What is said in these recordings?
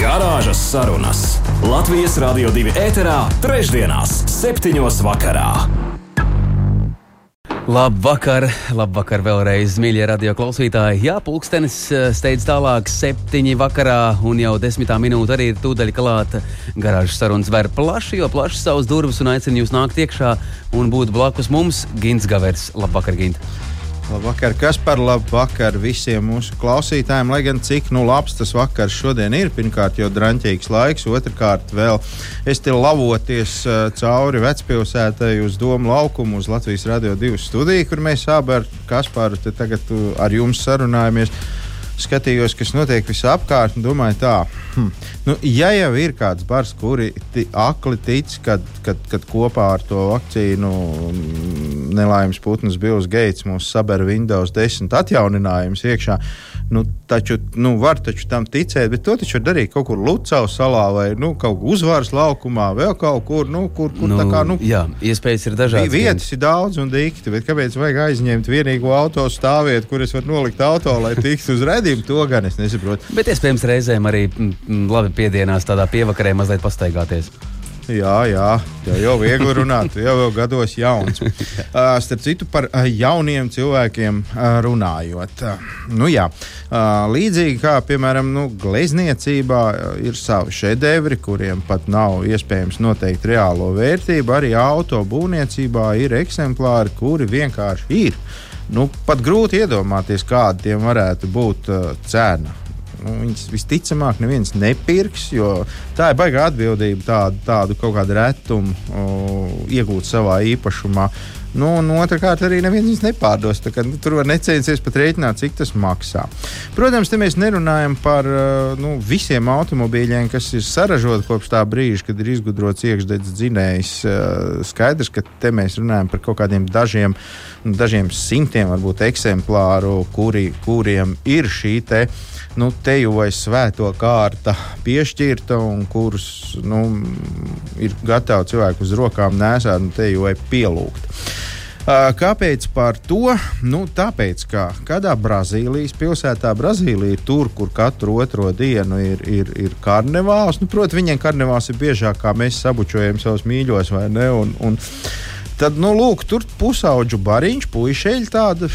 Garāžas sarunas Latvijas Rādio 2 ēterā, trešdienās, septiņos vakarā. Labvakar, labvakar vēlreiz, mīļie radio klausītāji. Jā, pulkstenis eh, steidz tālāk, septiņi vakarā, un jau desmitā minūte arī ir tūdaļ klāta. Garāžas sarunas ver plaši, jo plaši savus durvis un aicina jūs nākt iekšā un būt blakus mums. Gins Gavers, labvakar, Gint! Labvakar, kas par labu vakaru visiem mūsu klausītājiem. Lai gan cik nu labs tas vakars šodien ir, pirmkārt jau drāmķīgs laiks, otrkārt vēl es te lavoties uh, cauri vecpilsētai uz Domu laukumu, uz Latvijas Radio 2 studiju, kur mēs abi ar Kasparu tagad uh, ar jums sarunājamies skatījos, kas notiek visapkārt, un domāju, tā, hm, nu, ja jau ir kāds bars, kuri akli tic, kad, kad, kad kopā ar to vakcīnu nelaimes putns Bills Gates mums sabera Windows 10 atjauninājums iekšā, Nu, taču nu, var taču tam ticēt, bet to taču var darīt kaut kur Lucau salā vai nu, kaut kur uzvaras laukumā, vēl kaut kur. Nu, kur, kur nu, kā, nu, jā, iespējas ir dažādas. Vietas ir daudz un dikti, bet kāpēc vajag aizņemt vienīgo auto stāvvietu, kur es varu nolikt auto, lai tiktu uz redzējumu? To gan es nesaprotu. Bet iespējams reizēm arī m, labi piedienās tādā pievakarē mazliet pastaigāties. Jā, jā, jau, jau viegli runāt, jau, jau gados jauns. Uh, starp citu, par uh, jauniem cilvēkiem uh, runājot. Nu, jā, līdzīgi kā, piemēram, nu, glezniecībā ir savi šedevri, kuriem pat nav iespējams noteikt reālo vērtību, arī auto būvniecībā ir eksemplāri, kuri vienkārši ir. Nu, pat grūti iedomāties, kāda tiem varētu būt uh, cena nu, viņas visticamāk neviens nepirks, jo tā ir baigā atbildība tādu, tādu kaut kādu retumu uh, iegūt savā īpašumā. Nu, un otrkārt, arī neviens viņus nepārdos. Kā, nu, tur var necensties pat rēķināt, cik tas maksā. Protams, te mēs nerunājam par uh, nu, visiem automobīļiem, kas ir saražoti kopš tā brīža, kad ir izgudrots iekšdedzes dzinējs. Uh, skaidrs, ka te mēs runājam par kaut kādiem dažiem, dažiem simtiem, varbūt eksemplāru, kuri, kuriem ir šī te nu, teju vai svēto kārta piešķirta un kurus nu, ir gatavi cilvēku uz rokām nesāt un teju vai pielūgt. Kāpēc par to? Nu, tāpēc, ka kādā Brazīlijas pilsētā, Brazīlija tur, kur katru otro dienu ir, ir, ir karnevāls. Nu, Protams, viņiem karnevāls ir biežāk, kā mēs sabučojam savus mīļos, vai ne? Un, un tad, nu, lūk, tur pusauģu bariņš, puišeļi tāda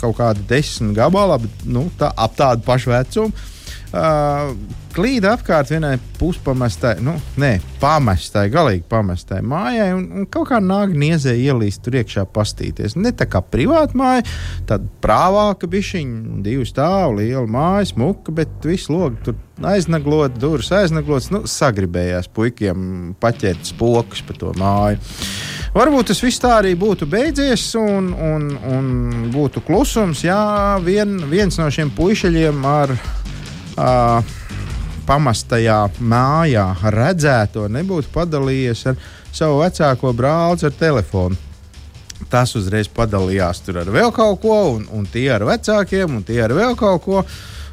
kaut kādi desmit gabali, nu, tā, ap tādu pašu vecumu. Uh, klīda apkārt vienai puspamestai, nu, nē, pamestai, galīgi pamestai mājai, un, un kaut kā nāk niezē ielīst tur iekšā pastīties. Ne tā kā privāta māja, tad prāvāka bišķiņa, divu stāvu, liela māja, smuka, bet viss logs tur aiznaglot, durvis aiznaglots. Nu, sagribējās puikiem paķert spokus pa to māju. Varbūt tas viss tā arī būtu beidzies, un, un, un būtu klusums, ja vien, viens no šiem puišiem ar uh, pamestajā mājā redzēto nebūtu padalījies ar savu vecāko brāli ar telefonu. Tas uzreiz padalījās ar vēl kaut ko, un, un tie ar vecākiem, un tie ar vēl kaut ko.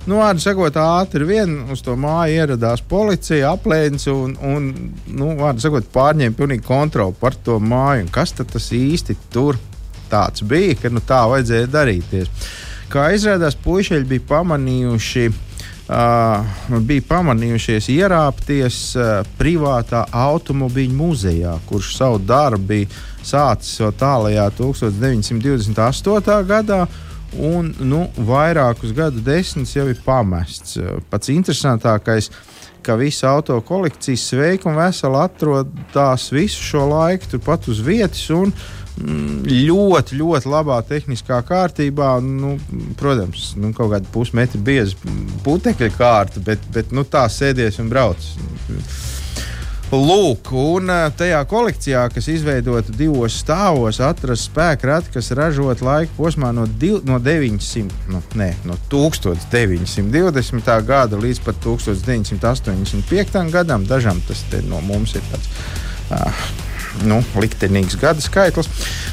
Nu, Vārdu sakot, ātri vien uz to māju ieradās policija, aplēns un, un nu, sakot, pārņēma pilnīgi kontroli par to māju. Kas tas īsti tur tāds bija, ka nu, tā vajadzēja darīties? Kā izrādās, puiši bija pamanījuši. Uh, bija pamanījušies ierāpties uh, privātā automobīļa muzejā, kurš savu darbu bija sācis jau tālākajā 1928. gadā un nu, vairākus gadu desmitus jau ir pamests. Pats interesantākais, ka visa auto kolekcija sveika un vesela atrodas visu šo laiku turpat uz vietas. Un, mm, Ļoti, ļoti labā tehniskā kārtībā. Nu, protams, nu, kaut kāda pusmetra bieza putekļa kārta, bet, bet nu, tā sēdies un brauc. Lūk, un tajā kolekcijā, kas izveidota divos stāvos, atrasts spēka rati, kas ražot laika posmā no, div, no 900, nu, ne, no 1920. gada līdz pat 1985. gadam. Dažam tas no mums ir tāds. Uh, nu, liktenīgs gada skaitlis.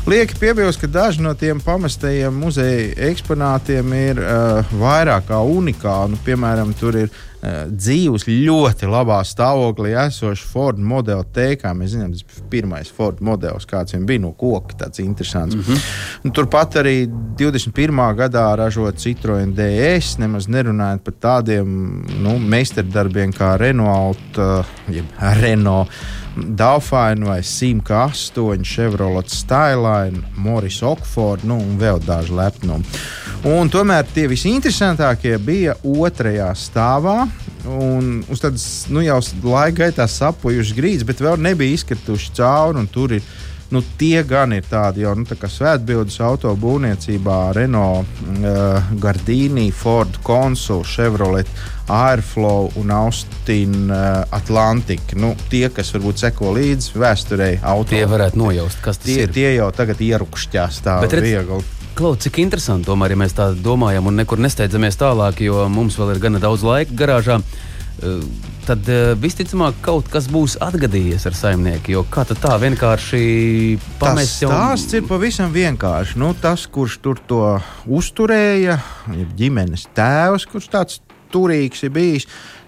Lieki piebilst, ka daži no tiem pamestajiem muzeja eksponātiem ir uh, vairāk kā unikāli. Nu, piemēram, tur ir dzīves ļoti labā stāvoklī esošs Ford modeli T, kā mēs zinām, tas bija pirmais Ford modelis, kāds viņam bija no koka. Tāds interesants. Mm -hmm. turpat arī 21. gadā ražot Citroen DS, nemaz nerunājot par tādiem nu, meistardarbiem kā Renault, uh, jeb Renault. Dauphine vai Simka 8, Chevrolet Skyline, Morris Oxford nu, un vēl daži lepnumi. Un tomēr tie visinteresantākie bija otrajā stāvā. Un uz tādas nu, jau laika gaitā sapujušas grīdas, bet vēl nebija izkrituši cauri. Tur ir nu, tie gan ir tādi jau nu, tā svētbildes autobūvniecībā, Renault, uh, Gardini, Ford, Consul, Chevrolet, Airflow un Austin uh, Atlantic. Nu, tie, kas varbūt seko līdzi vēsturei, auto. Tie varētu nojaust, kas tas tie, ir. Tie jau tagad ierukšķās tā Bet redz- Klaus, cik interesanti tomēr, ja mēs tā domājam un nekur nesteidzamies tālāk, jo mums vēl ir gana daudz laika garāžā. eh, Tad eh, visticamāk, kaut kas būs atgadījies ar saimnieku. Jo kā tā vienkārši Tas pamest stāsts ir pavisam vienkārši. Nu, tas, kurš tur to uzturēja, ir ģimenes tēvs, kurš tāds turīgs ir bijis,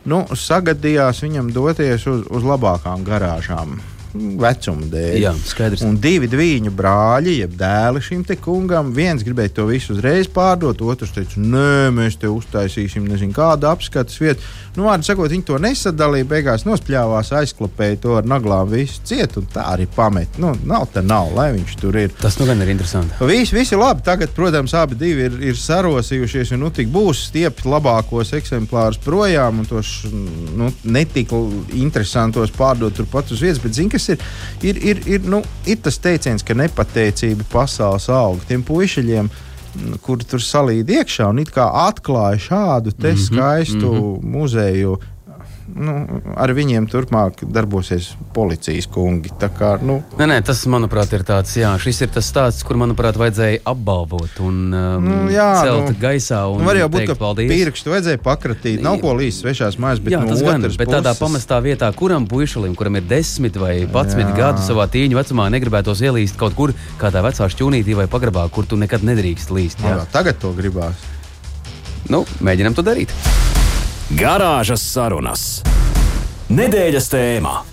nu, sagadījās viņam doties uz, uz labākām garāžām. Vecuma dēļ. Jā, skaidrs. Un divi viņu brāļi, jeb dēli šim te kungam, viens gribēja to visu uzreiz pārdot, otrs teica, nē, mēs te uztaisīsim nezinu, kādu apskates vietu. Nu, vārdu sakot, viņi to nesadalīja, beigās nospļāvās, aizklapēja to ar naglām, visu ciet, un tā arī pamet. Nu, nav tā nav, lai viņš tur ir. Tas nu gan ir interesanti. Visi, visi labi. Tagad, protams, abi divi ir, ir sarosījušies. Un, nu, tik būs stiept labākos eksemplārus projām un tos nu, netik interesantos pārdot turpat uz vietas. Bet, zini, kas ir? Ir, ir, ir, nu, ir tas teiciens, ka nepateicība pasaules aug. Tiem puišiem, kuri tur salīd iekšā un it kā atklāja šādu te Mhm, skaistu mm -hmm. muzeju. Nu, ar viņiem turpmāk darbosies policijas kungi. Tā Kā, nu, Nē, nē, tas, manuprāt, ir tāds, jā, šis ir tas stāsts, kur, manuprāt, vajadzēja apbalvot un um, Nu, jā, celt nu, gaisā. Un Nu, var jau būt, teikt, ka paldies. pirkstu vajadzēja pakratīt. Nav ko līdz svešās mājās, bet jā, no tas gan, otras bet tādā puses- pamestā vietā, kuram puišalim, kuram ir 10 vai 11 Jā. gadu savā tīņa vecumā, negribētos ielīst kaut kur kādā vecā šķūnītī vai pagrabā, kur tu nekad nedrīkst līst. Jā. Jā, tagad to gribās. Nu, mēģinam to darīt. Garāžas sarunas. Nedēļas tēmā.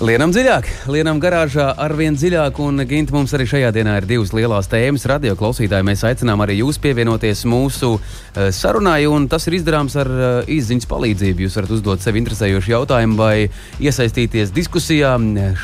Lienam dziļāk, lienam garāžā arvien dziļāk, un Gint mums arī šajā dienā ir divas lielās tēmas. Radio klausītāji, mēs aicinām arī jūs pievienoties mūsu uh, sarunai, un tas ir izdarāms ar uh, izziņas palīdzību. Jūs varat uzdot sev interesējošu jautājumu vai iesaistīties diskusijā.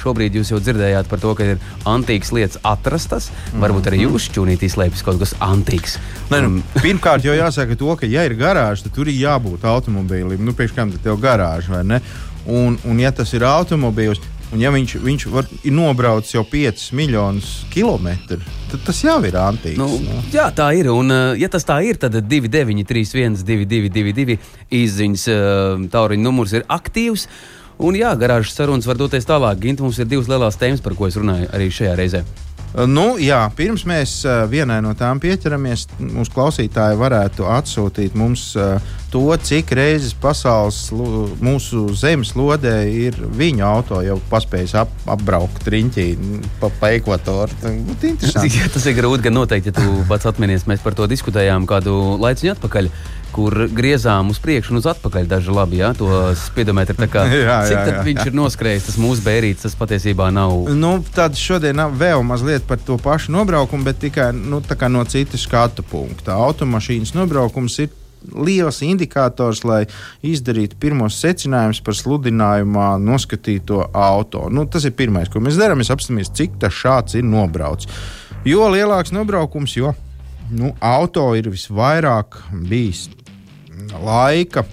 Šobrīd jūs jau dzirdējāt par to, ka ir antīkas lietas atrastas. Varbūt arī jūs šķūnītī slēpjas kaut kas antīks. Nē, nu, pirmkārt, jau jāsaka, to, ka, ja ir garāža, tad tur ir jābūt automobīlim. Nu, Pēc tam tev ir garāža vai ne? Un, un ja tas ir automobīls, un ja viņš, viņš var, ir nobraucis jau 5 miljonus kilometru, tad tas jau ir antīks. Nu, nu. jā, tā ir. Un, uh, ja tas tā ir, tad 2931, 222, izziņas uh, tauriņa numurs ir aktīvs. Un, jā, garāžas sarunas var doties tālāk. Gint, mums ir divas lielās tēmas, par ko es runāju arī šajā reizē. Nu, jā, pirms mēs vienai no tām pieķeramies, mūsu klausītāji varētu atsūtīt mums to, cik reizes pasaules, mūsu zemes lodē ir viņu auto jau paspējis ap, apbraukt riņķī pa, pa ekvatoru. Interesanti. Jā, tas ir grūti, gan noteikti, ja tu pats atminies. Mēs par to diskutējām kādu laiciņu atpakaļ. Kur griezām uz priekšu un uz atpakaļ daži labi, jā, to spiedometru. tā kā, Jā, Cik jā, jā. viņš ir noskrējis, tas mūsu bērītis, tas patiesībā nav. Nu, tad šodien vēl mazliet par to pašu nobraukumu, bet tikai nu, no citas skatu punkta. Automašīnas nobraukums ir liels indikators, lai izdarītu pirmos secinājumus par sludinājumā noskatīto auto. Nu, tas ir pirmais, ko mēs darām. Mēs apstāmies, cik tas šāds ir nobraucis. Jo lielāks nobraukums, jo nu, auto ir visvairāk bijis laika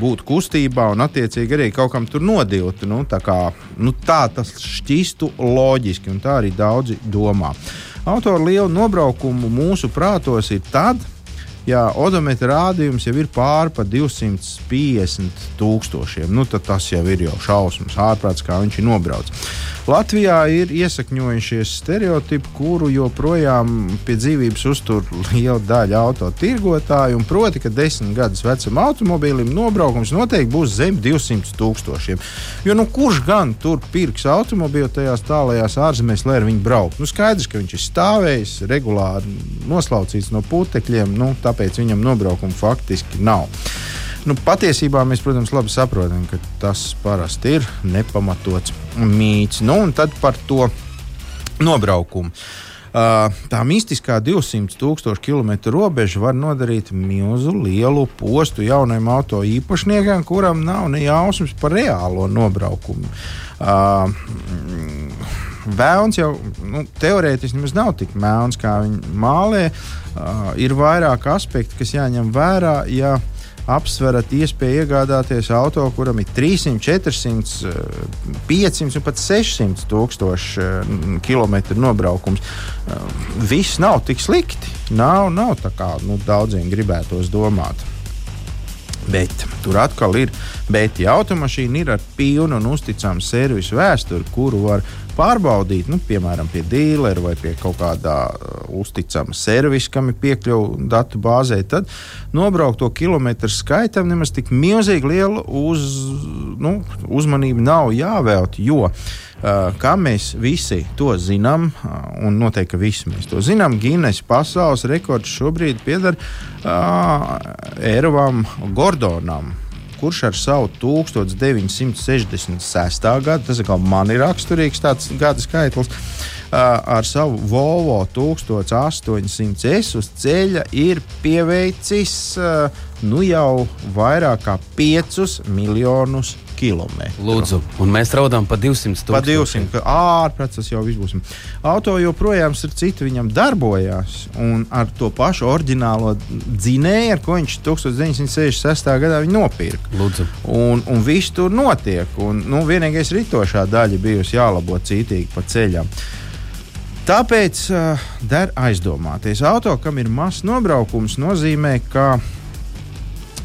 būt kustībā un, attiecīgi, arī kaut kam tur nodilti. Nu, tā, kā, nu, tā tas šķistu loģiski, un tā arī daudzi domā. Autora lielu nobraukumu mūsu prātos ir tad, ja odometra rādījums jau ir pāri pa 250 tūkstošiem. Nu, tas jau ir jau šausmas, ārprāts, kā viņš ir nobraucis. Latvijā ir iesakņojušies stereotipi, kuru joprojām pie dzīvības uztur liela daļa auto tirgotāju. Proti, ka desmit gadus vecam automobīlim nobraukums noteikti būs zem 200 tūkstošiem. Jo nu, kurš gan tur pirks automobīlu tajās tālajās ārzemēs, lai ar viņu brauktu? Nu, skaidrs, ka viņš ir stāvējis regulāri noslaucīts no putekļiem, nu, tāpēc viņam nobraukuma faktiski nav. Nu, patiesībā mēs, protams, labi saprotam, ka tas parasti ir nepamatots mīts. Nu, un tad par to nobraukumu. Uh, tā mistiskā 200 tūkstošu kilometru robeža var nodarīt milzu lielu postu jaunam auto īpašniekam, kuram nav ne jausmas par reālo nobraukumu. Uh, Vēlns jau nu, teorētiski nemaz nav tik melns, kā viņi mālē. Uh, ir vairāk aspekti, kas jāņem vērā. Ja apsverat iespēju iegādāties auto, kuram ir 300, 400, 500 un pat 600 tūkstoši kilometru nobraukums. Viss nav tik slikti. Nav, nav tā kā nu, daudziem gribētos domāt. Bet tur atkal ir, bet ja automašīna ir ar pilnu un uzticamu servisu vēsturi, kuru var pārbaudīt, nu, piemēram, pie dīlera vai pie kaut kādā uh, uzticama servisa, kam ir piekļuve datu bāzē, tad nobraukt to kilometru skaitam nemaz tik milzīgi liela uz, nu, uzmanība nav jāvēlta. Jo Uh, kā mēs visi to zinām, uh, un noteikti ka visi mēs to zinām, Guinness pasaules rekords šobrīd pieder uh, Eirovam Gordonam kurš ar savu 1966. gadu, tas ir man ir raksturīgs tāds gada skaitlis, ar savu Volvo 1800 S uz ceļa ir pieveicis nu jau vairāk kā 5 miljonus kilometru. Lūdzu, un mēs raudām par 200 tūkstošiem. Pa 200, ārprāts tas jau viss būs. Auto joprojām ir citi, viņam darbojās, un ar to pašu oriģinālo dzinēju, ar ko viņš 1966. gadā nopirka. Lūdzu. Un, un viss tur notiek, un nu, vienīgais ritošā daļa bijusi jālabo cītīgi pa ceļam. Tāpēc uh, der aizdomāties. Auto, kam ir mazs nobraukums, nozīmē, ka,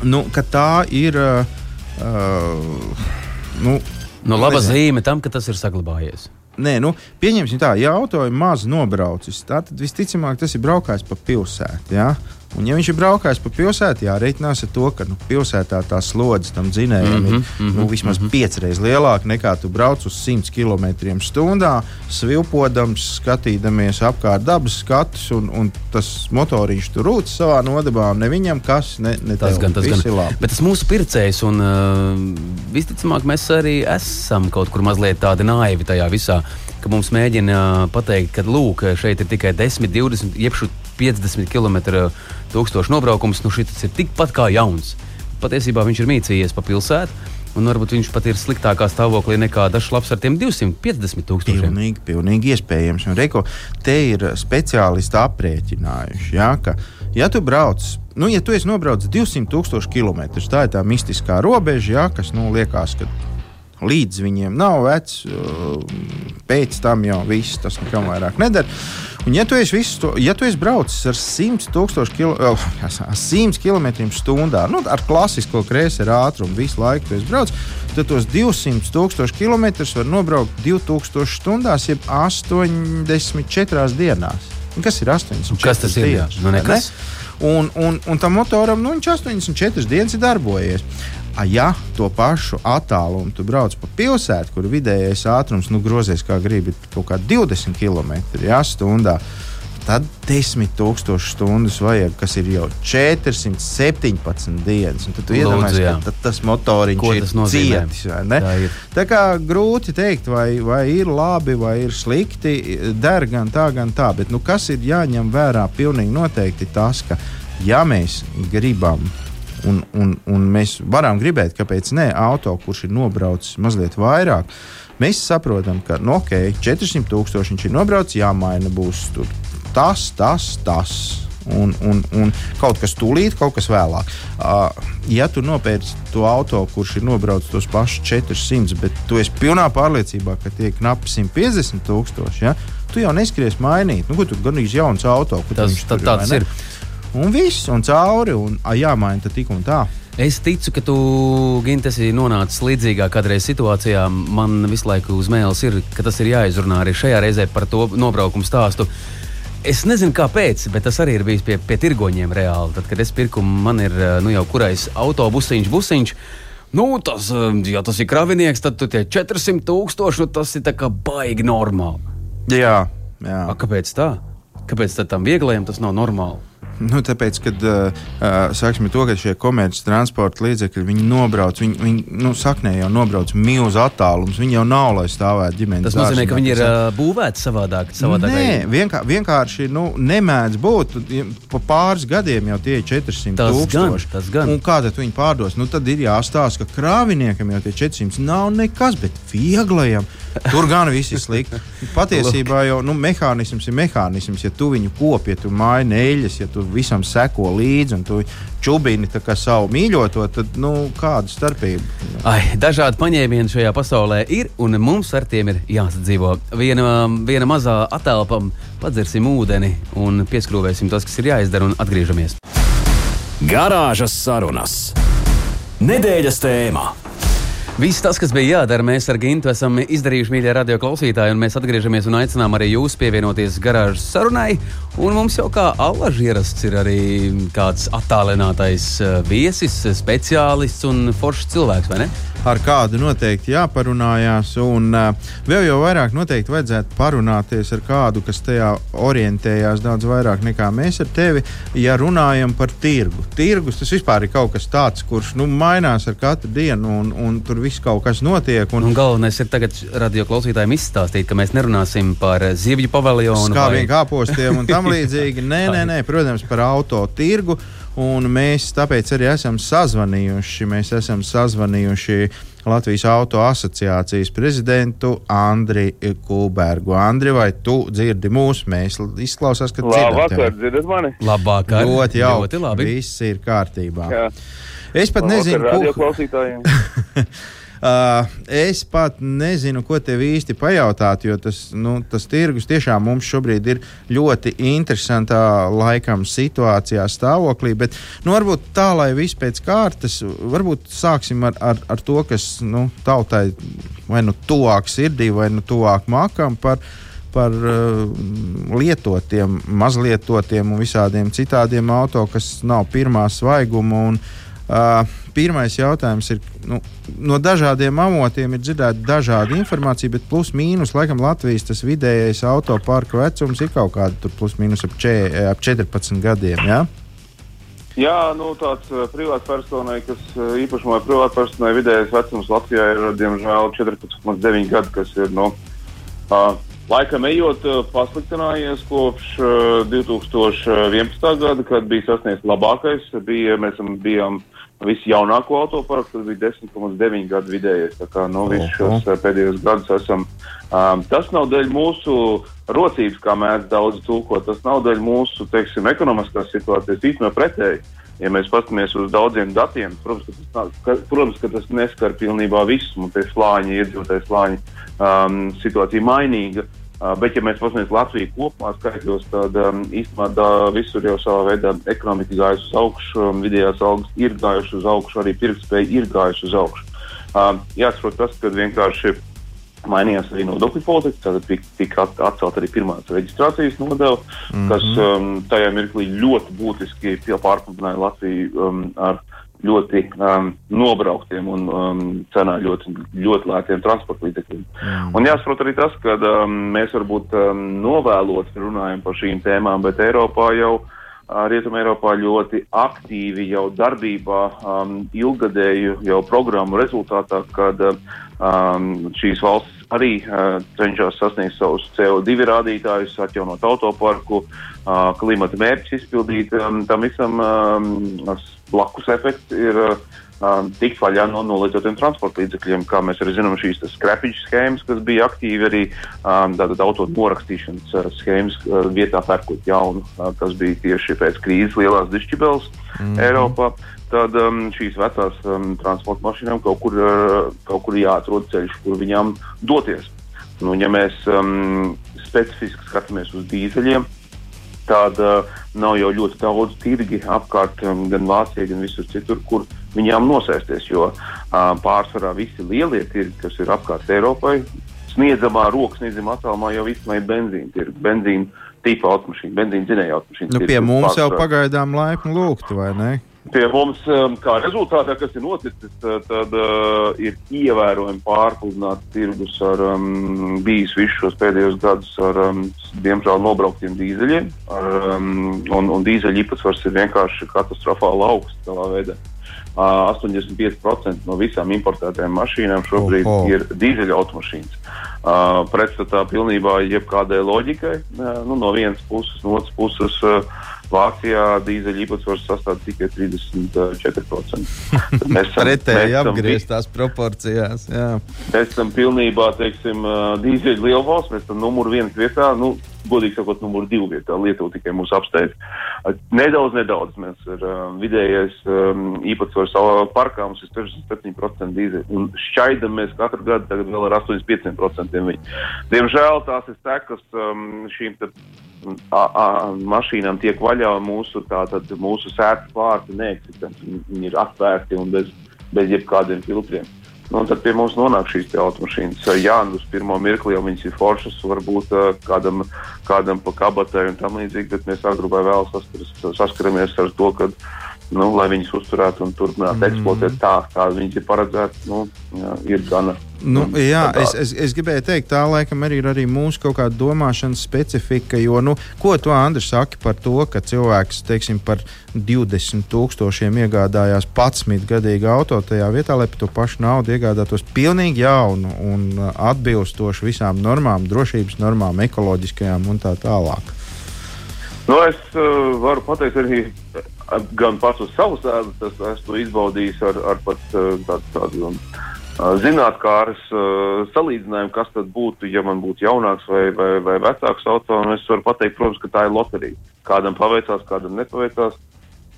nu, ka tā ir uh, Uh, nu, nu, laba nezinu. zīme tam, ka tas ir saglabājies. Nē, nu, pieņemsim tā, ja auto ir maz nobraucis, tad visticamāk tas ir braukājis pa pilsētu. Ja? Un, ja viņš ir braukājis pa pilsētu, jārēķinās ar to, ka nu, pilsētā tā slodze tam dzinējam mm -hmm, ir mm -hmm, nu, vismaz mm -hmm. piecreiz lielāka nekā tu brauc uz 100 km/h, svilpodams, skatīdamies apkārt dabas skatus, un, un tas motoriņš tur rūc savā nodabā, un ne viņam kas, ne, ne tas gan tas gan. Labi. Bet tas mūsu pircējs, un uh, visticamāk, mēs arī esam kaut kur mazliet tādi naivi tajā visā ka mums mēģina pateikt, ka lūk, šeit ir tikai 10, 20, jeb 50 km tūkstošu nobraukums, nu šis ir tikpat kā jauns. Patiesībā viņš ir mīcījies pa pilsētu. Un varbūt viņš pat ir sliktākā stāvoklī nekā dažs labs ar tiem 250 tūkstošiem. Pilnīgi, pilnīgi iespējams. Un reko, te ir speciālisti aprēķinājuši, ja, ka, ja tu brauc, nu, ja tu esi nobraucis 200 tūkstošu kilometrus, tā ir tā mistiskā robeža, ja, kas nu, liekas, ka līdz viņiem nav vecs, pēc tam jau viss tas nekam vairāk nedara. Un, ja tu esi, to, ja tu esi braucis ar 100 km/h, 100 km/h, nu, ar klasisko krēslu ātrumu visu laiku tu brauc, tad tos 200 tūkstošus kilometrus var nobraukt 2000 stundās, jeb 84 dienās. Kas ir 84 kas tas dienas? Ir, nu, nekas. ne? Un, un, un tam motoram nu, viņš 84 dienas ir darbojies ja to pašu attālumu tu brauc pa pilsētu, kur vidējais ātrums nu, grozies kā gribi, kaut kā 20 km/h, tad 10,000 stundas vajag, kas ir jau 417 dienas. Tad tu iedomājies, ka tas motoriņš Ko ir cietis. Tā, ir. tā kā grūti pateikt, vai, vai ir labi vai ir slikti. Der gan tā, gan tā. Bet nu, kas ir jāņem vērā? Pilnīgi noteikti tas, ka ja mēs gribam Un, un, un mēs varam gribēt, kāpēc ne auto, kurš ir nobraucis mazliet vairāk. Mēs saprotam, ka nu, okay, 400 tūkstoši viņš ir nobraucis, jāmaina būs tas, tas, tas. Un, un, un kaut kas tūlīt, kaut kas vēlāk. Uh, ja tu nopērci to auto, kurš ir nobraucis tos pašus 400, bet tu esi pilnā pārliecībā, ka tie ir knapi 150 tūkstoši, ja? tu jau neskries mainīt. Nu, tu gan īsi jauns auto, tas, tā, tāds ir. Un viss, un cauri, un a, jāmaina tik un tā. Es ticu, ka tu, Gint, esi nonācis līdzīgā kādreiz situācijā. Man visu laiku uz mēles ir, ka tas ir jāizrunā arī šajā reizē par to nobraukumu stāstu. Es nezinu, kāpēc, bet tas arī ir bijis pie, pie tirgoņiem reāli. Tad, kad es pirku, man ir nu, jau kurais autobusiņš, busiņš. Nu, tas, ja tas ir kravinieks, tad tie 400 tūkstoši, nu, tas ir baigi normāli. Jā, jā. A, kāpēc tā? Kāpēc tam vieglajam tas nav normāli? Nu, tāpēc, kad uh, sāksim to, ka šie komerciāli transporta līdzekļi viņi nobrauc, viņi, viņi nu, saknē jau nobrauc milzu attālumus. Viņi jau nav, lai stāvētu ģimenes. Tas nozīmē, ka viņi ir uh, būvēti savādāk. savādāk Nē, vienkār, vienkārši nu, nemēdz būt. Pa pāris gadiem jau tie ir 400 tas tūkstoši. Gan, gan. Un kā tad viņi pārdos? Nu, tad ir jāstāsta, ka krāviniekam jau tie 400 nav nekas, bet vieglajam. Tur gan viss ir slikti. Patiesībā jau nu, mehānisms ir mehānisms. Ja tu viņu kopi, ja tu māji neļas, ja tu visam seko līdzi un tu čubini savu mīļoto, tad nu, kāda starpība? Ai, dažādi paņēmieni šajā pasaulē ir, un mums ar tiem ir jāsadzīvo. Viena, viena mazā atelpa, padzersim ūdeni un pieskrūvēsim tos, kas ir jāizdara, un atgriežamies. Garāžas sarunas. Nedēļas tēmā. Viss tas, kas bija jādara, mēs ar Gintu esam izdarījuši, mīļie radio klausītāji, un mēs atgriežamies un aicinām arī jūs pievienoties garāžas sarunai. Un mums jau kā alaži ierasts ir arī kāds attālinātais eh, viesis, speciālists un foršs cilvēks, vai ne? ar kādu noteikti jāparunājās. Un uh, vēl jau vairāk noteikti vajadzētu parunāties ar kādu, kas tajā orientējās daudz vairāk nekā mēs ar tevi. Ja runājam par tirgu, tirgus tas vispār ir kaut kas tāds, kurš nu, mainās ar katru dienu, un, un tur viss kaut kas notiek. Un, un galvenais ir tagad radio klausītājiem izstāstīt, ka mēs nerunāsim par zivju paviljonu. Skābiem vai... kāpostiem un tam līdzīgi. Nē, nē, nē, protams, par auto tirgu. Un mēs tāpēc arī esam sazvanījuši. Mēs esam sazvanījuši Latvijas auto asociācijas prezidentu Andriu Kulbergu. Andri, vai tu dzirdi mūsu? Mēs izklausās, ka Labvakar, dzirdat mani? Labvakar. Ļoti jauki. Ļoti labi. Viss ir kārtībā. Jā. Es pat Labvakar, nezinu, ko. Uh, es pat nezinu, ko tev īsti pajautāt, jo tas, nu, tas tirgus tiešām mums šobrīd ir ļoti interesantā laikam situācijā, stāvoklī. Bet nu, varbūt tā, lai viss pēc kārtas, varbūt sāksim ar, ar, ar to, kas nu, tautai vai nu tuvāk sirdī, vai nu tuvāk makam par par uh, lietotiem, mazlietotiem un visādiem citādiem auto, kas nav pirmā svaiguma. Un, uh, pirmais jautājums ir, nu, no dažādiem avotiem ir dzirdēta dažāda informācija, bet plus mīnus, laikam, Latvijas tas vidējais autoparka vecums ir kaut kāda plus mīnus ap, če, ap 14 gadiem. Ja? Jā, nu, tāds uh, privātpersonai, kas uh, īpašumā privātpersonai vidējais vecums Latvijā ir diemžēl 14,9 gadi, kas ir nu, uh, laikam ejot uh, pasliktinājies kopš uh, 2011. gada, kad bija sasniegts labākais. Bija, mēs bijām uh, Visu jaunāko autoparku tas bija 10,9 gadu vidējais. Tā kā nu, visus šos uh, pēdējos gadus esam. Um, tas nav dēļ mūsu rocības, kā mēs daudz tulkot. Tas nav dēļ mūsu, teiksim, ekonomiskās situācijas. Īstenībā pretēji. Ja mēs paskatāmies uz daudziem datiem, protams, ka tas, ka, protams, ka tas neskar pilnībā visus, un tie slāņi, iedzīvotāji slāņi, um, situācija mainīga. Uh, bet, ja mēs paskatāmies Latviju kopumā, skaitļos, tad um, īstenībā da, visur jau savā veidā ekonomika gājusi uz augšu, um, vidējās algas ir gājušas uz augšu, arī pirktspēja ir gājusi uz augšu. Uh, jāsaprot tas, ka vienkārši mainījās arī nodokļu politika, tad tika, tika atcelt arī pirmā reģistrācijas nodeva, mm -hmm. kas um, tajā mirklī ļoti būtiski pārpildināja Latviju um, ar ļoti um, nobrauktiem un um, cenā ļoti, ļoti lētiem transporta līdzekļiem. Mm. Un jāsaprot arī tas, ka um, mēs varbūt um, novēlot runājam par šīm tēmām, bet Eiropā jau, uh, Rietumē Eiropā ļoti aktīvi jau darbībā um, ilgadēju jau programmu rezultātā, kad um, šīs valsts arī uh, cenšas sasniegt savus CO2 rādītājus, atjaunot autoparku, uh, klimata mērķus izpildīt. Um, tam visam um, blakus efekts ir uh, tikt vaļā no noliedzotiem transporta līdzekļiem, kā mēs arī zinām, šīs skrapiņu schēmas, kas bija aktīvi arī um, auto norakstīšanas uh, schēmas uh, vietā pērkot jaunu, uh, kas bija tieši pēc krīzes lielās dišķibeles mm. Eiropā tad um, šīs vecās um, transporta mašīnām kaut kur, uh, kaut kur jāatrod ceļš, kur viņām doties. Nu, ja mēs um, specifiski skatāmies uz dīzeļiem, Tāda nav jau ļoti daudz tirgi apkārt, um, gan Vācijā, gan visur citur, kur viņām nosēsties. Jo uh, pārsvarā visi lielie tirgi, kas ir apkārt Eiropai, sniedzamā rokas sniedzamā attālumā jau vismaz benzīna tirgi. Benzīna tipa automašīna, benzīna dzinēja automašīna. Nu, pie mums pārsvarā. jau pagaidām laipni lūgti, vai ne? Pie mums, um, kā rezultātā, kas ir noticis, tad uh, ir ievērojami pārpludināts tirgus ar um, bijis visus šos pēdējos gadus ar, um, diemžēl, nobrauktiem dīzeļiem. Ar, um, un, un dīzeļu īpatsvars ir vienkārši katastrofāli augsts savā veidā. Uh, 85% no visām importētajām mašīnām šobrīd oh, oh. ir dīzeļa automašīnas. Uh, pretstatā pilnībā jebkādai loģikai, uh, nu, no vienas puses, no otras puses. Uh, Vācijā dīzeļa īpatsvars sastāv tikai 34%. Mēs esam pretēji apgrieztās proporcijās. Jā. Mēs esam pilnībā, teiksim, dīzeļa lielvalsts, mēs esam numur viens vietā. Nu, godīgi sakot, numur divi vietā. Lietuva tikai mūs apsteidz. Nedaudz, nedaudz mēs ir um, vidējais um, īpatsvars parkā, mums ir 67% dīzeļa. Un šķaidam mēs katru gadu tagad vēl ar 85% viņi. Diemžēl tās ir sekas um, šīm te, a, a, mašīnām tiek vaļā mūsu, tātad, mūsu sērta vārti neeksistenci. Viņi ir atvērti un bez, bez jebkādiem filtriem. Nu, tad pie mums nonāk šīs automašīnas. Jā, nu, uz pirmo mirkli jau viņas ir foršas, varbūt kādam, kādam pa kabatai un tam līdzīgi, bet mēs agrāk vai vēl saskaramies ar to, ka nu, lai viņas uzturētu un turpinātu mm. eksploatēt tā, kā viņas ir paredzētas, nu, jā, ir gana. Nu, jā, es, es, es gribēju teikt, tā laikam arī ir arī mūsu kaut kāda domāšanas specifika. Jo, nu, ko tu, Andris, saki par to, ka cilvēks teiksim, par 20 tūkstošiem iegādājās 11 gadīgu auto tajā vietā, lai par to pašu naudu iegādātos pilnīgi jaunu un atbilstošu visām normām, drošības normām, ekoloģiskajām un tā tālāk? Nu, es uh, varu pateikt arī gan pats uz savas ēdas, es esmu izbaudījis ar, ar pat uh, tādu, tādu uh, zinātnākāras uh, salīdzinājumu, kas tad būtu, ja man būtu jaunāks vai, vai, vai vecāks auto. Es varu pateikt, protams, ka tā ir loterija. Kādam paveicās, kādam nepaveicās.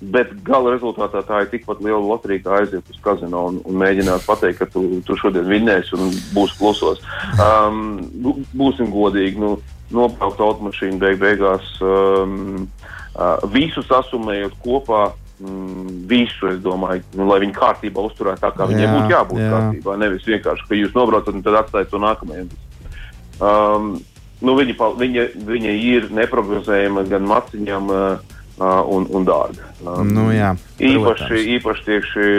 Bet gala rezultātā tā ir tikpat liela loterija, kā aiziet uz kazino un, un mēģināt pateikt, ka tu, tu šodien vinnēsi un būsi plusos. Um, būsim godīgi. Nu, nopelnīt automašīnu beig beigās, um, visu sasumējot kopā. Mm, visu, es domāju, nu, lai viņi kārtībā uzturētu tā, kā viņiem būtu jābūt jā. kārtībā. Nevis vienkārši, ka jūs nobraucat un tad atstājat to nākamajam. Um, nu, viņa, viņa, viņa ir neprognozējama gan maciņām uh, un, un dārga. Um, nu, jā, īpaši, īpaši tieši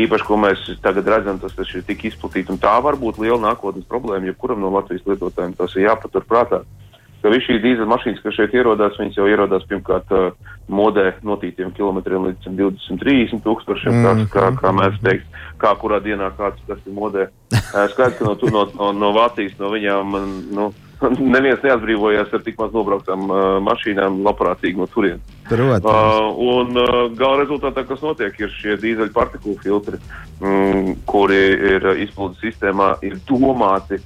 īpaši, ko mēs tagad redzam, tas, tas ir tik izplatīts. Tā var būt liela nākotnes problēma, jebkuram no Latvijas lietotājiem. Tas ir jāpatur prātā. Uh, ka visas šīs dīzeļmašīnas, kas šeit ierodās, viņas jau ierodās pirmkārt uh, modē notītiem kilometriem līdz 20, 30 tūkstošiem, mm -hmm. kā, kā mēs teikt, kā kurā dienā kāds tas ir modē. Uh, skaidrs, ka no, no, no, no Vācijas, no viņām, nu, neviens neatbrīvojās ar tik maz nobrauktām uh, mašīnām labprātīgi no turienes. Uh, un uh, gala rezultātā, kas notiek, ir šie dīzeļu partikulu filtri, mm, kuri ir izplūdes sistēmā, ir domāti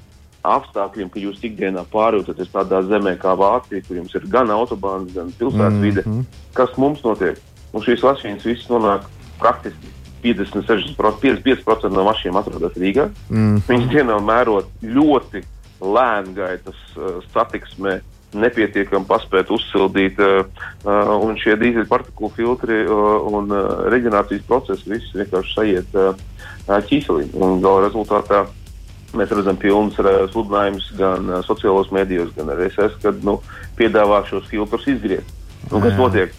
apstākļiem, ka jūs ikdienā pārvietoties tādā zemē kā Vācija, kur jums ir gan autobāns, gan pilsētas vide, mm -hmm. kas mums notiek? Un šīs mašīnas visas nonāk praktiski 50, 60%, 55% no mašīnām atrodas Rīgā. Mm. Viņas dienā mērot ļoti lēngaitas uh, satiksmē, nepietiekami paspēt uzsildīt, uh, uh, un šie dīzeļu partikulu filtri uh, un uh, reģenerācijas procesi visi vienkārši sajiet uh, ķīselī. Un gala rezultātā Mēs redzam pilnus sludinājumus gan uh, sociālos medijos, gan arī es, kad nu, piedāvā šos filtrus izgriezt. Nu, kas notiek?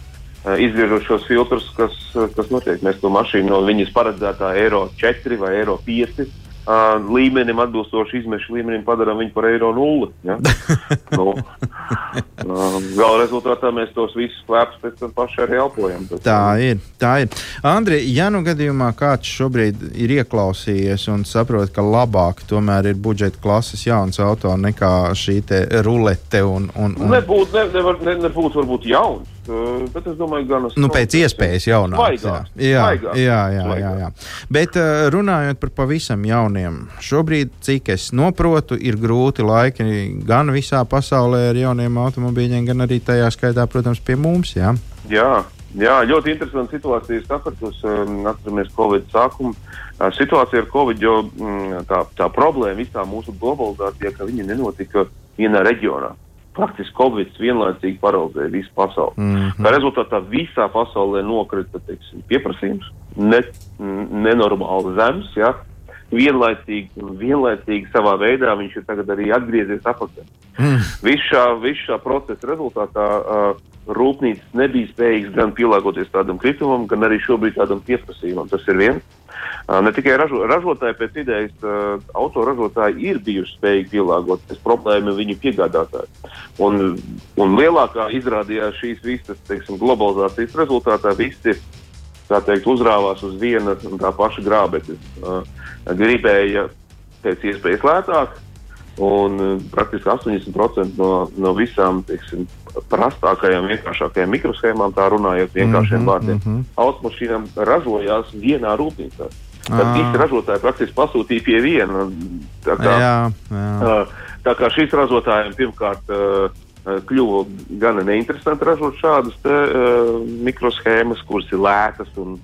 Uh, izgriežot šos filtrus, kas, kas notiek? Mēs to mašīnu no viņas paredzētā eiro 4 vai eiro 5 uh, līmenim, atbilstoši izmešu līmenim, padarām viņu par eiro nulli. Ja? nu, uh, Gala rezultātā mēs tos visus klēpus pēc tam paši arī elpojam. Bet, tā ir. Tā ir. Andri, ja nu gadījumā kāds šobrīd ir ieklausījies un saprot, ka labāk tomēr ir budžeta klases jauns auto nekā šī rulete un. un, un... Nebūtu, ne, nevar, ne, nebūtu varbūt jauns. Uh, bet es domāju, gan nu, pēc iespējas jaunāks. Jā. Jā, jā, jā, jā, jā. Bet uh, runājot par pavisam jauniem, šobrīd, cik es saprotu, ir grūti laiki gan visā pasaulē ar jauniem automobīļiem, gan arī tajā skaitā, protams, pie mums. Jā, jā, jā ļoti interesanta situācija. Es sapratu, um, atceramies Covid sākumu. Situācija ar Covid, jo mm, tā, tā problēma visā mūsu globalizācijā, ka viņa nenotika vienā reģionā. Praktiski Covid vienlaicīgi paralizēja visu pasauli. Mm -hmm. Tā rezultātā visā pasaulē nokrita teiksim, pieprasījums, ne, nenormāli zems. Ja? Vienlaicīgi, vienlaicīgi savā veidā viņš ir tagad arī atgriezies atpakaļ. Mm. Visu šā, vis šā procesa rezultātā uh, rūpnīcas nebija spējīgas gan pielāgoties tādam kritumam, gan arī šobrīd tādam pieprasījumam. Tas ir viens. Ne tikai ražo, ražotāji pēc idejas, autoražotāji ir bijuši spējīgi pielāgoties. Problēma ir viņu piegādātāji. Un, un lielākā izrādījās šīs visas teiksim, globalizācijas rezultātā visi teikt, uzrāvās uz viena un tā paša grābekļa. Gribēja pēc iespējas lētāk, un praktiski 80% no, no visām teiksim, prastākajām, vienkāršākajām mikroshēmām, tā runājot vienkāršiem mm -hmm, vārdiem, mm -hmm. automašīnām ražojās vienā rūpnīcā. Tad visi ražotāji praktiski pasūtīja pie viena. Tā kā, jā, jā. tā kā šīs ražotājiem pirmkārt kļuva gana neinteresanti ražot šādas te, mikroshēmas, kuras ir lētas un,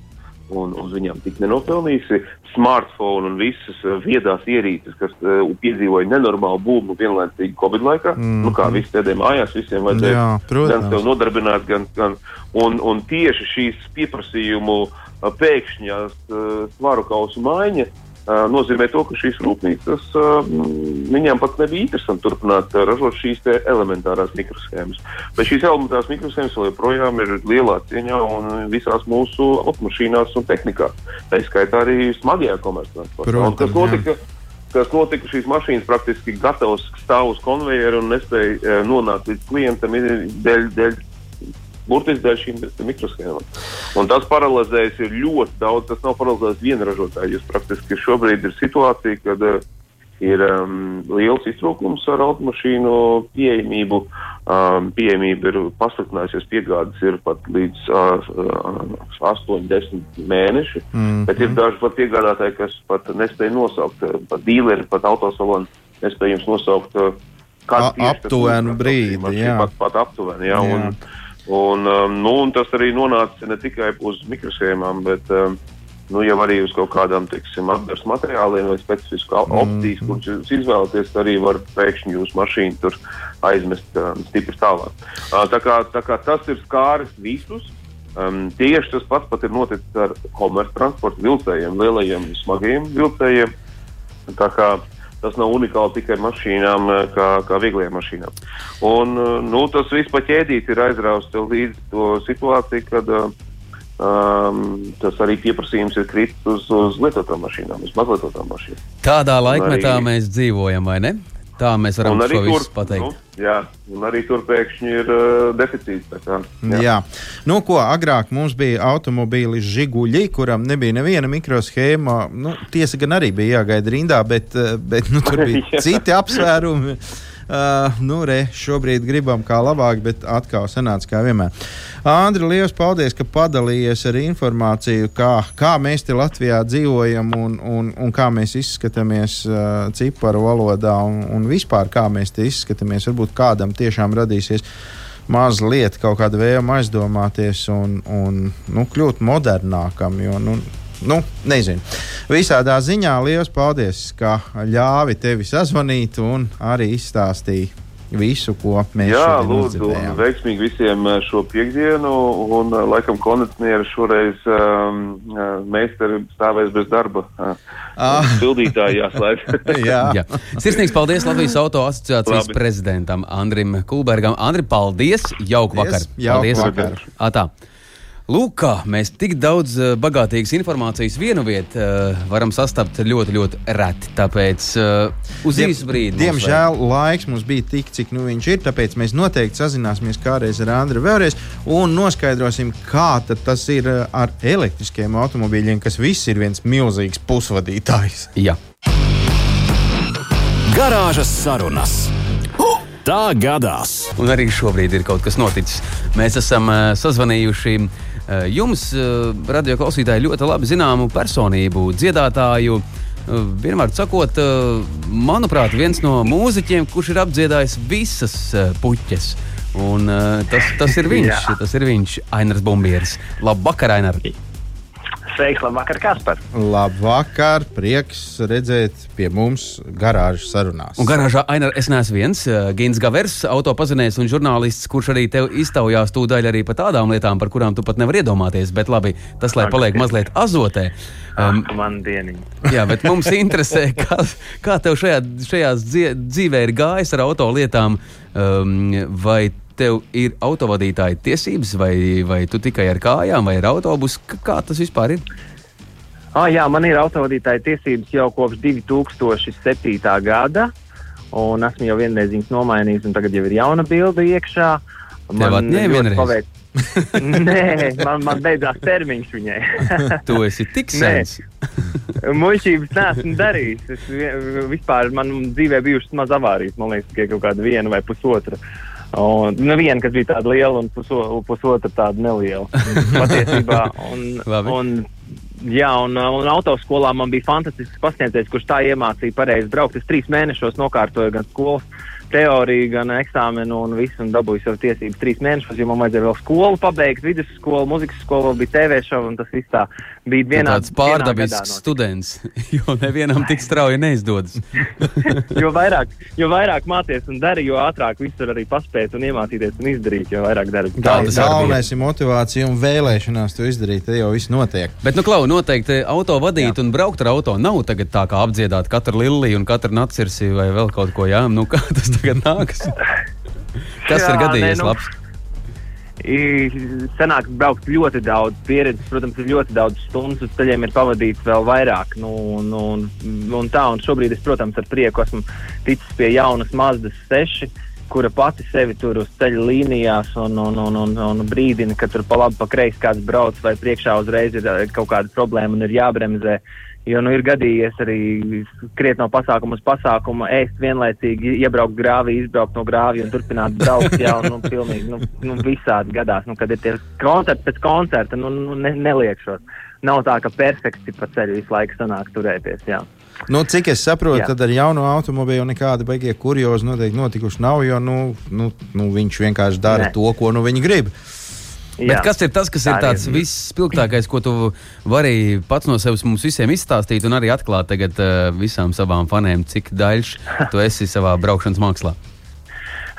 un uz viņām tik nenopelnīsi. Smartphone un visas viedās ierīces, kas uh, piedzīvoja nenormālu būmu vienlaicīgi Covid laikā. Mm. Nu, kā visi sēdēja mājās, visiem vajadzēja gan sev nodarbināt, gan, gan un, un tieši šīs pieprasījumu uh, pēkšņās svaru kausu maiņa nozīmē to, ka šīs rūpnīcas viņām pat nebija interesanti turpināt ražot šīs elementārās mikroshēmas. Bet šīs elementārās mikroshēmas joprojām ir lielā cieņā un visās mūsu automašīnās un tehnikā. Tā izskaitā arī smagajā komerctransportā. Kas notika? Šīs mašīnas praktiski gatavas stāv uz konvejeru un nespēja nonākt līdz klientam dēļ, dēļ burtiski dēļ šīm mikroshēmām. Un tas paralizējas ir ļoti daudz. Tas nav paralizējis viena ražotāja. Jūs praktiski šobrīd ir situācija, kad uh, ir um, liels iztrūkums ar automašīnu pieejamību. Um, pieejamība ir pasliktinājusies, piegādes ir pat līdz uh, 8, 10 mēneši. Mm -hmm. Bet ir daži pat piegādātāji, kas pat nespēja nosaukt, pat dīleri, pat autosaloni nespēja jums nosaukt. Uh, aptuvenu brīdi, jā. Pat, pat aptuveni, jā. jā. Un, Un, um, nu, un tas arī nonāca ne tikai uz mikroshēmām, bet um, nu, arī uz kaut kādām apgabala materiāliem vai specifisku mm. optiju, kurus jūs izvēlaties, arī var pēkšņi jūsu mašīnu tur aizmest um, stipri tālāk. Uh, tā, kā, tā kā tas ir skāris visus. Um, tieši tas pats pat ir noticis ar komerctransporta vilcējiem, lielajiem, smagajiem vilcējiem. Tā kā uh, Tas nav unikāli tikai mašīnām, eh, kā, kā vieglajām mašīnām. Un, eh, nu, tas viss pa ķēdīt ir aizrāvis līdz to situāciju, kad um, tas arī pieprasījums ir kritis uz, uz lietotām mašīnām, uz mazlietotām mašīnām. Kādā laikmetā arī... mēs dzīvojam, vai ne? Tā mēs varam to visu pateikt. Nu, jā, un arī tur pēkšņi ir uh, deficīts. Kā, jā. jā, nu ko agrāk mums bija automobīļi Žiguļi, kuram nebija neviena mikroshēma. Nu, tiesa gan arī bija jāgaida rindā, bet, bet nu, tur bija citi apsvērumi. Uh, nu, re, šobrīd gribam kā labāk, bet atkal sanāca kā vienmēr. Andri, liels paldies, ka padalījies ar informāciju, kā, kā mēs te Latvijā dzīvojam un, un, un kā mēs izskatāmies uh, ciparu valodā un, un vispār kā mēs te izskatāmies. Varbūt kādam tiešām radīsies mazliet kaut kāda vēlme aizdomāties un, un nu, kļūt modernākam. Jo, nu, nu, nezinu. Visādā ziņā liels paldies, ka ļāvi tevi sazvanīt un arī izstāstīji visu, ko mēs Jā, lūdzu, un veiksmīgi visiem eh, šo piekdienu, un eh, laikam kondicionieri šoreiz um, meistari stāvēs bez darba. Ah. Pildītāji jāslēdz. Jā. Jā. Sirsnīgs paldies Latvijas auto asociācijas Labi. prezidentam Andrim Kulbergam. Andri, paldies! Jauku vakar! Jauku paldies! Vakar. Atā. Lūk, kā mēs tik daudz uh, bagātīgas informācijas vienu vietu uh, varam sastapt ļoti, ļoti reti. Tāpēc uh, uz Diem, īsu brīdi. Diemžēl vajag... laiks mums bija tik, cik nu viņš ir. Tāpēc mēs noteikti sazināsimies kādreiz ar Andru vēlreiz un noskaidrosim, kā tas ir ar elektriskiem automobīļiem, kas viss ir viens milzīgs pusvadītājs. Jā. Garāžas sarunas. Tā gadās. Un arī šobrīd ir kaut kas noticis. Mēs esam uh, sazvanījuši uh, jums, eh, radio klausītāji, ļoti labi zināmu personību, dziedātāju. Eh, vienmēr sakot, manuprāt, viens no mūziķiem, kurš ir apdziedājis visas puķes. Un, tas, tas ir viņš, tas ir viņš, Ainars Bumbieris. Labvakar, Ainar! Sveiks, labvakar, Kaspar. Labvakar, prieks redzēt pie mums garāžas sarunās. Un garāžā Ainar, es neesmu viens. uh, Gins Gavers, autopazinējs un žurnālists, kurš arī tev iztaujās tūdaļ arī par tādām lietām, par kurām tu pat nevari iedomāties. Bet labi, tas lai paliek mazliet azotē. Um, Man dieniņa. Jā, bet mums interesē, kā, kā tev šajā, šajā dzie- dzīvē ir gājis ar autolietām. Um, vai tev ir autovadītāja tiesības, vai, vai tu tikai ar kājām, vai ar autobusu? Kā tas vispār ir? Ah, jā, man ir autovadītāja tiesības jau kopš 2007. gada. Un esmu jau vienreiz viņas nomainījis, un tagad jau ir jauna bilde iekšā. Atņēma ļoti paveic- Nē, man, man beidzās termiņš viņai. Tu esi tik sens. Muļķības neesmu darījis. Es vi- vispār man dzīvē bijušas maz avārijas, man liekas, tikai kaut kāda viena vai pusotra. Un neviena, kas bija tāda liela, un puso, pusotra tāda neliela. Patiesībā. Un, un, jā, un, un autoskolā man bija fantastisks pasniedzējs, kurš tā iemācīja pareizi braukt. Es trīs mēnešos nokārtoju gan skolas teoriju, gan eksāmenu un visu, un dabūju savu tiesības trīs mēnešos, jo man vajadzēja vēl skolu pabeigt, vidusskolu, muzikas skolu, bija TV šovu, un tas viss tā bija vienā. tāds pārdabisks students, jo nevienam tik strauji neizdodas. jo, vairāk, jo vairāk mācies un dari, jo ātrāk visur arī paspēt un iemācīties un izdarīt, jo vairāk dari. Tā tas Galvenais ir motivācija un vēlēšanās to izdarīt. Te jau viss notiek. Bet, nu, Klau, noteikti auto vadīt Jā. un braukt ar auto nav tagad tā kā apdziedāt katru liliju un katru nacirsi vai vēl kaut ko. Jā, nu, kā tas tagad nākas? Kas Jā, ir gadījies nē, nu, labs? Senāk braukt ļoti daudz pieredzes, protams, ir ļoti daudz stundu uz ceļiem, ir pavadīts vēl vairāk. Nu, nu, un, un tā, un šobrīd es, protams, ar prieku esmu ticis pie jaunas Mazdas 6, kura pati sevi tur uz ceļa līnijās un, un, un, un, un brīdina, ka tur pa labi, pa kreisi kāds brauc vai priekšā uzreiz ir eh, kaut kāda problēma un ir jābremzē. Jo nu, ir gadījies arī skriet no pasākuma uz pasākumu, ēst vienlaicīgi, iebraukt grāvī, izbraukt no grāvja un turpināt braukt. Jā, un, nu, pilnīgi, nu, nu, visādi gadās, nu, kad ir tie koncerti pēc koncerta, nu, nu ne, neliekšos. Nav tā, ka perfekti pa ceļu visu laiku sanāk turēties. Jā. Nu, cik es saprotu, Jā. tad ar jaunu automobīlu nekāda baigie kuriozi noteikti notikuši nav, jo nu, nu, nu, viņš vienkārši dara Nē. to, ko nu viņi grib. Jā. Kas ir tas, kas ir tāds visspilgtākais, ko tu vari pats no sevis mums visiem izstāstīt un arī atklāt tagad uh, visām savām faniem, cik daļš tu esi savā braukšanas mākslā?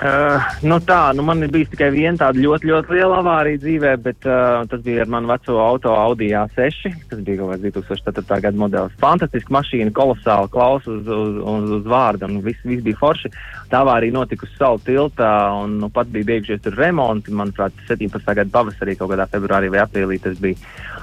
Uh, nu tā, nu man ir bijis tikai viena tāda ļoti, ļoti liela avārija dzīvē, bet uh, tas bija ar manu veco auto Audi A6. Tas bija kaut kāds 2004. gada modelis. Fantastiska mašīna, kolosāla klausa uz, uz, uz, uz vārdu, un viss, viss bija forši. Tā avārija notika uz salu tiltā, un nu, pat bija beigušies tur remonti. Manuprāt, 17. gada pavasarī, kaut kādā februārī vai aprīlī tas bija.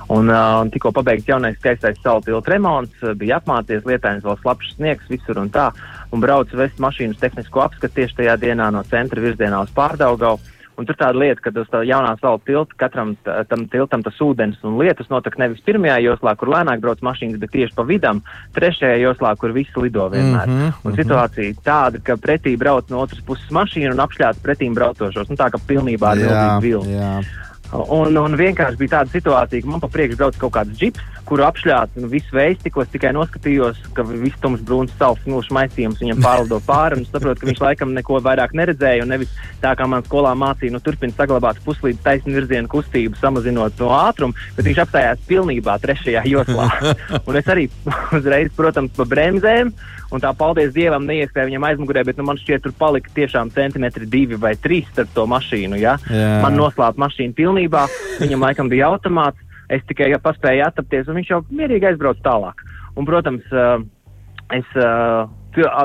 Un, uh, un tikko pabeigts jaunais skaistais salu tilta remonts, uh, bija apmācies, lietājums vēl slapjš sniegs visur un tā, un braucu vest mašīnas tehnisko apskatu tieši tajā dienā no centra virzienā uz Pārdaugau. Un tur tāda lieta, ka uz tā jaunā salu tilta katram tam tiltam tas ūdens un lietus notek nevis pirmajā joslā, kur lēnāk brauc mašīnas, bet tieši pa vidam, trešajā joslā, kur visi lido vienmēr. Mm Mhm, -hmm, un situācija tāda, ka pretī brauc no otras puses mašīna un apšļāts pretīm braucošos. Nu, tā kā pilnībā vilna. jā. Un, un vienkārši bija tāda situācija, ka man pa priekšu brauc kaut kāds džips, kuru apšļāts nu, visu veidu, tikko es tikai noskatījos, ka viss tums brūns salds smilšu maisījums viņam pārlido pāri. Es saprotu, ka viņš laikam neko vairāk neredzēja. Un nevis tā kā man skolā mācīja, nu, turpina saglabāt puslīdz taisnu virzienu kustību, samazinot no ātruma, bet viņš apstājās pilnībā trešajā joslā. un es arī uzreiz, protams, pa bremzēm. Un tā, paldies Dievam, neiespēja viņam aizmugurē, bet nu, man šķiet, tur palika tiešām centimetri, divi vai trīs starp to mašīnu. Ja? Jā. Man noslēpa mašīna pilnībā, viņam laikam bija automāts. Es tikai ja paspēju attapties, un viņš jau mierīgi aizbrauca tālāk. Un, protams, uh, es a-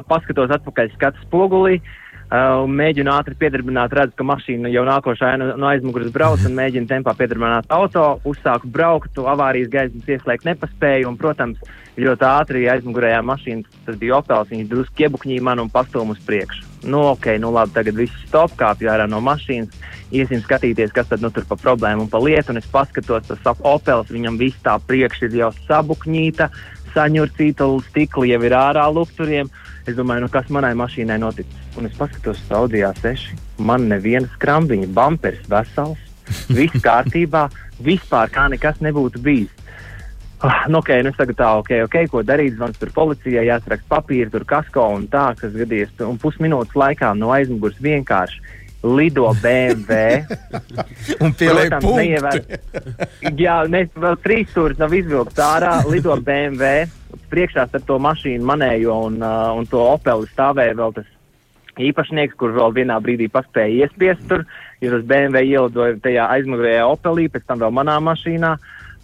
paskatos atpakaļ skatu spogulī. Uh, un mēģinu ātri piedarbināt, redzu, ka mašīna jau nākošā no, no aizmugures brauc un mēģinu tempā piedarbināt auto. Uzsāku braukt, avārijas gaismas ieslēgt nepaspēju. Un, protams, ļoti ātri aizmugurējā mašīna, tas bija Opels, viņš drusku iebukņīja man un pastūma uz priekšu. Nu, ok, nu labi, tagad viss stop, kāpju ārā no mašīnas, iesim skatīties, kas tad nu tur pa problēmu un pa lietu. Un es paskatos, tas Opels, viņam viss tā priekš ir jau sabukņīta, saņurcīta, stikli jau ir ārā lukturiem. Es domāju, nu kas manai mašīnai noticis. Un es paskatos uz Audi A6. Man neviena skrambiņa, bumpers vesels, viss kārtībā, vispār kā nekas nebūtu bijis. Ah, nu, ok, nu es tagad tā, ok, ok, ko darīt, zvans tur policijai, jāsraksta papīri, tur kasko un tā, kas gadījies. Un pusminūtes laikā no aizmugures vienkārši lido BMW. Un pieliek punktu. Jā, ne, vēl trīs stūris nav izvilkts ārā, lido BMW. Priekšā ar to mašīnu manējo un, uh, un to Opeli stāvēja vēl tas īpašnieks, kurš vēl vienā brīdī paspēja iespiest tur, jo tas BMW ielidoja tajā aizmugurējā Opelī, pēc tam vēl manā mašīnā.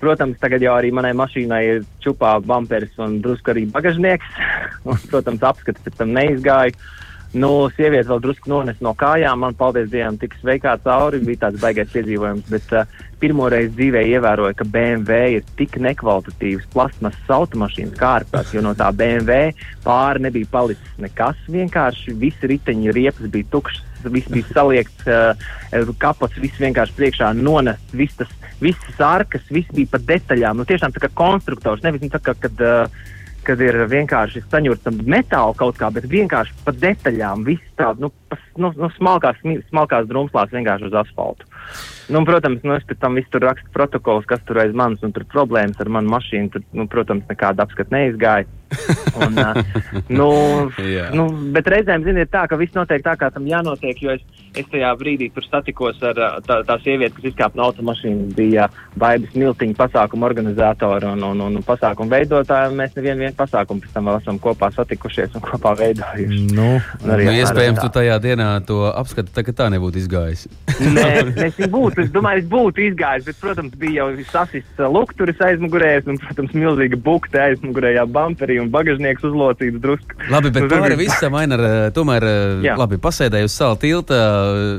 Protams, tagad jau arī manai mašīnai ir čupā bumpers un drusku arī bagažnieks. un, protams, apskats pēc tam neizgāja. Nu, sieviete vēl drusku nonesa no kājām. Man, paldies Dievam, tik sveikā cauri. Bija tāds baigais piedzīvojums. Bet uh, pirmo reizi dzīvē ievēroju, ka BMW ir tik nekvalitatīvs plasmasas automašīnas kārpās, jo no tā BMW pāri nebija palicis nekas. Vienkārši visi riteņi riepas bija tukšas, viss bija saliekts, uh, kapots, viss vienkārši priekšā nonests, viss tas, visas arkas, viss bija pa detaļām. Nu, tiešām tā kā konstruktors, nevis nu, tā kā, kad. Uh, kad ir vienkārši saņemta metāla kaut kā, bet vienkārši pa detaļām, viss tāds nu, pa, nu, nu, smalkās, smalkās drumslās vienkārši uz asfaltu. Nu, un, protams, nu, es pēc tam visu tur rakstu protokolus, kas tur aiz manis, un tur problēmas ar manu mašīnu. Tur, nu, protams, nekāda apskata neizgāja. Un, nu, Jā. nu, bet reizēm, ziniet, tā, ka viss notiek tā, kā tam jānotiek, jo es, es tajā brīdī tur satikos ar tā, tā sievieti, kas izkāpa no automašīnas, bija Baibas Miltiņa pasākuma organizatora un, un, un, un pasākuma veidotāja. un Mēs nevienu vienu pasākumu pēc tam vēl esam kopā satikušies un kopā veidojuši. Nu, Un arī Nu, iespējams, tu tajā dienā to apskati tā, ka tā nebūtu izgājis. Nē, es būtu, es domāju, es būtu izgājis, bet, protams, bija jau sasists uh, lukturis aizmugurējais un, protams, milzīga bukte aizmugurējā bumperī un bagažnieks uzlocīts drusku. Labi, bet Nu, pāri bija- visam Ainar, eh, tomēr eh, Jā. labi, pasēdēja uz sāla tilta,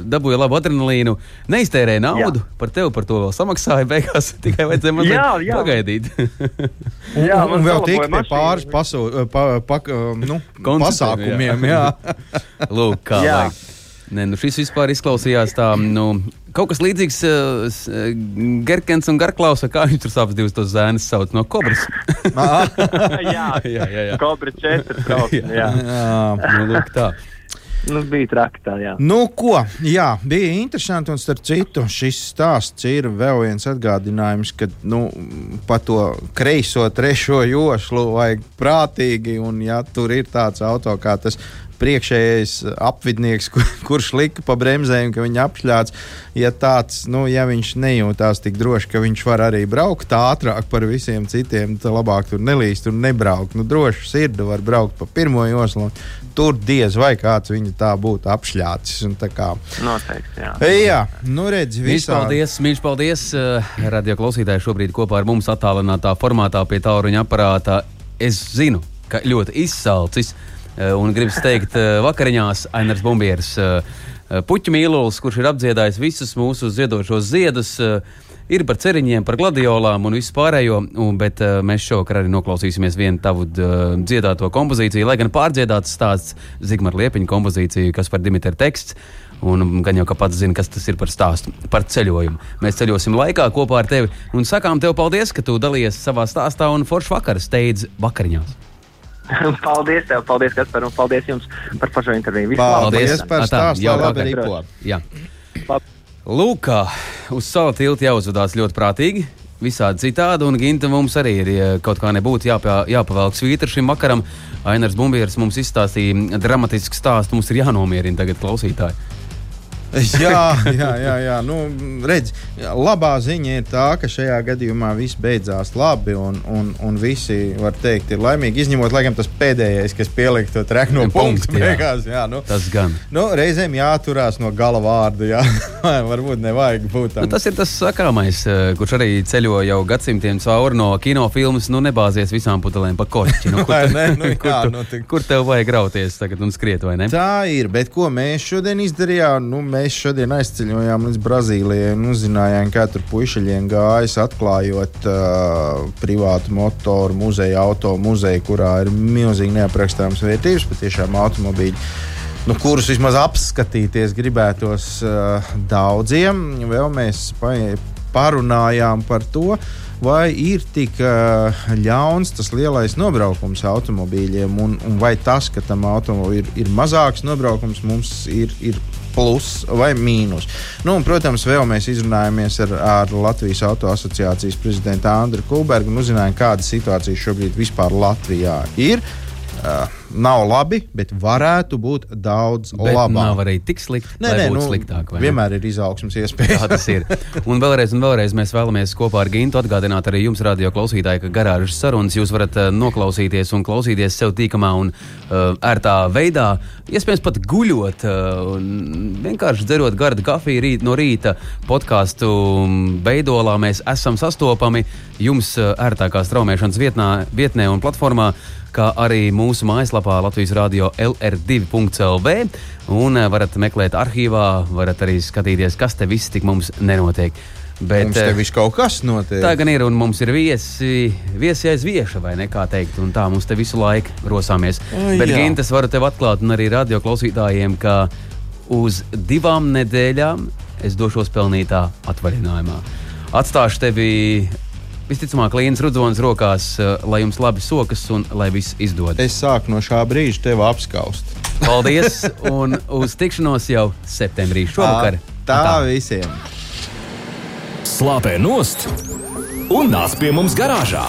dabūja labu adrenalīnu, neiztērēja naudu, Jā. par tevi par to vēl samaksāja beigās, tikai vajadzēja mazliet Jā, jā. pagaidīt. un, Jā, un, un vēl tik pie pāris pasu, pa, pa, nu, Koncertiem, pasākumiem. Jā. Lūk, kā Jā. Vajag. Nē, nu šis vispār izklausījās tā, nu, kaut kas līdzīgs uh, Gerkens un Garklausa, kā viņš tur savus divus tos zēnus sauc no kobras. jā, jā, jā, jā. Kobra 4 trauksme, jā. Jā. nu, lūk, tā. Nu, bija traki tā, jā. Nu, ko? Jā, bija interesanti. Un starp citu, šis stāsts ir vēl viens atgādinājums, ka nu, pa to kreiso trešo joslu vajag prātīgi. Un, ja tur ir tāds auto kā tas priekšējais apvidnieks, kur, kurš lika pa bremzēm, ka viņa apšļāts, ja tāds, nu, ja viņš nejūtās tik droši, ka viņš var arī braukt ātrāk par visiem citiem, tad labāk tur nelīst un nebraukt. Nu, droši sirdi var braukt pa pirmo joslu. Tur diez vai kāds viņu tā būtu apšļācis. un tā kā- Noteikti, jā. Jā, nu redz, Mīļš visā. paldies, mīļš paldies. Uh, radio klausītāji šobrīd kopā ar mums attālinātā formātā pie tāluņa aparāta. Es zinu, ka ļoti izsalcis un gribas teikt uh, vakariņās Ainars Bumbieris. Uh, uh, Puķu mīlulis, kurš ir apdziedājis visus mūsu ziedošos ziedus, ir par ceriņiem, par gladiolām un visu pārējo, un, bet mēs šovakar arī noklausīsimies vienu tavu dziedāto kompozīciju, lai gan pārdziedāts stāsts Zigmar Liepiņa kompozīciju, kas par Dimitru teksts. Un gan jau kā pats zina, kas tas ir par stāstu, par ceļojumu. Mēs ceļosim laikā kopā ar tevi un sakām tev paldies, ka tu dalījies savā stāstā un foršu vakarā steidz vakariņās. paldies tev, paldies, Kaspar, un paldies jums par pašu interviju. Visu! Paldies par Atā, stāstu, jau labi ripo. Jā. Labi. Lūk, uz savu tiltu jāuzvedās ļoti prātīgi. Visādi citādi, un Ginta mums arī ir kaut kā nebūtu jāpā, jāpavelk svītra šim vakaram. Ainars Bumbieris mums izstāstīja dramatisku stāstu. Mums ir jānomierina tagad klausītāji. jā, jā, jā, jā. Nu, redz, labā ziņa ir tā, ka šajā gadījumā viss beidzās labi, un, un, un visi, var teikt, ir laimīgi. Izņemot, laikam, tas pēdējais, kas pielika to trekno Punktu, punktu jā. beigās. Jā, nu, Tas gan. nu, reizēm jāturās no gala vārda. Jā. Varbūt nevajag būt Nu, tam. tas ir tas sakāmais, eh, kurš arī ceļo jau gadsimtiem cauri no kinofilmas. Nu, nebāzies visām putelēm pa koķi. Nu, kur, ne? Nu, kur, jā, tu, nu, tik- kur tev vajag rauties tagad un skriet, vai ne? Tā ir, bet ko mēs šodien izdarījām? Nu, mēs šodien aizceļojām līdz Brazīlijai un uzzinājām, kā tur puišaļiem gājas, atklājot uh, privātu motoru muzeju, auto muzeju, kurā ir milzīgi neaprakstāmas vērtības, patiešām automobīļi. Nu, kurus vismaz apskatīties gribētos uh, daudziem. Vēl mēs pa, parunājām par to, vai ir tik uh, ļauns tas lielais nobraukums automobīļiem, un, un vai tas, ka tam automobīlim ir, ir mazāks nobraukums, mums ir. ir Plus vai mīnus. Nu, un, protams, vēl mēs izrunājāmies ar, ar Latvijas Auto asociācijas prezidentu Andriu Kulbergu un uzzinājām, kāda situācija šobrīd vispār Latvijā ir Uh, nav labi, bet varētu būt daudz Bet labāk. nav arī tik slikti, Nē, nē, būtu nu, sliktāk. vienmēr ir izaugsmas iespējas. Tā tas ir. Un vēlreiz, un vēlreiz mēs vēlamies kopā ar Gintu atgādināt arī jums, radio klausītāji, ka garāžas sarunas jūs varat uh, noklausīties un klausīties sev tīkamā un uh, ērtā veidā. Iespējams, pat guļot, uh, un vienkārši dzerot gardu kafiju rīt, no rīta podkāstu veidolā. Mēs esam sastopami jums uh, ērtākā straumēšanas vietnā, vietnē un platformā kā arī mūsu mājaslapā Latvijas Rādio LR2.CLV. Un eh, varat meklēt arhīvā, varat arī skatīties, kas te viss tik mums nenotiek. Bet, Mums te eh, viss kaut kas notiek. Tā gan ir, un mums ir viesi, viesi aiz vieša, vai ne kā teikt, un tā mums te visu laiku rosāmies. Ai, Bet. Ginte, es varu tev atklāt, un arī radio klausītājiem, ka uz divām nedēļām es došos pelnītā atvaļinājumā. Atstāšu tevi visticamāk Līnas Rudzonas rokās, eh, lai jums labi sokas un lai viss izdodas. Es sāku no šā brīža tevi apskaust. Paldies, un uz tikšanos jau septembrī šovakar. Tā visiem! Slāpē nost un nāc pie mums garāžā!